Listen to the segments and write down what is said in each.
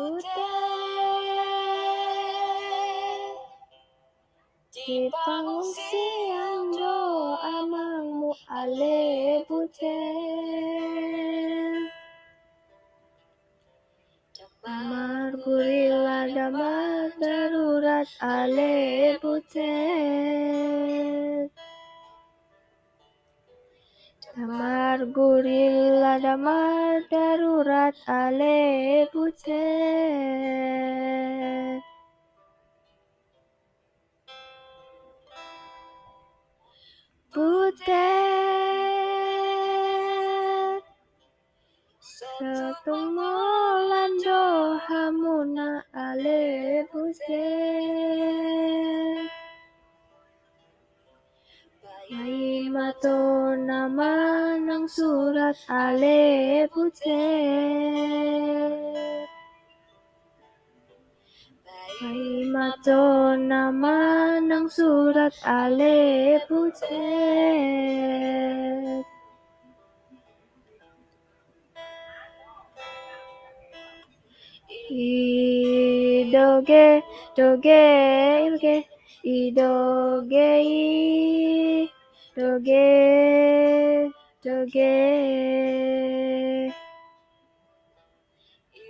putih di pengungsian do ale putih darurat ale damar gurila damar darurat ale putih Butet Setumolan dohamuna ale butet Yai mato sang surat ale pute May mato naman ang surat ale pute Idoge, doge, doge, idoge, doge, doge. doge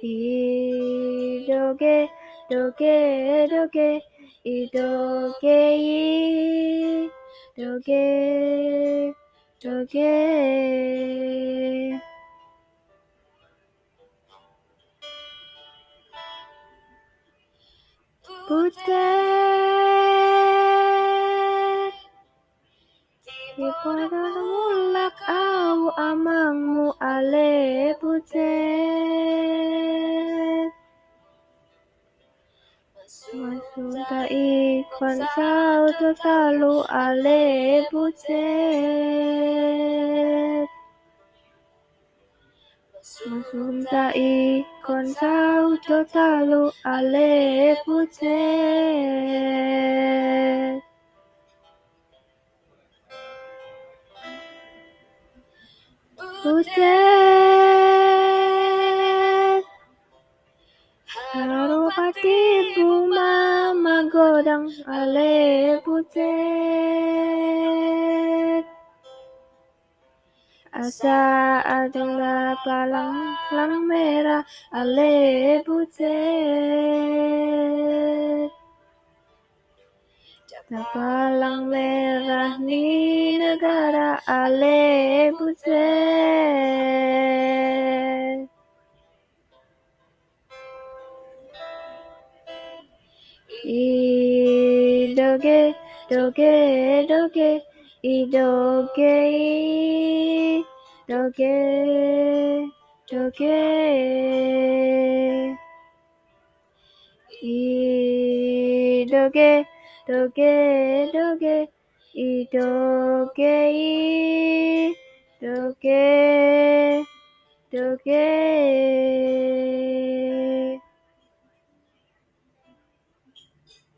i doge doge doge i doge i doge doge Putih Padang mulak au amangmu ale butet Masunta ikon sau totalu ale butet Masunta ikon sau totalu ale butet Butet Harupati buma magodang. Ale butet Asa adalah palang lang merah. Ale butet Napalang meras ni negara ale buse. I doge, doge, doge, i doge, i doge, doge. I doge, toge doge i doge i doge doge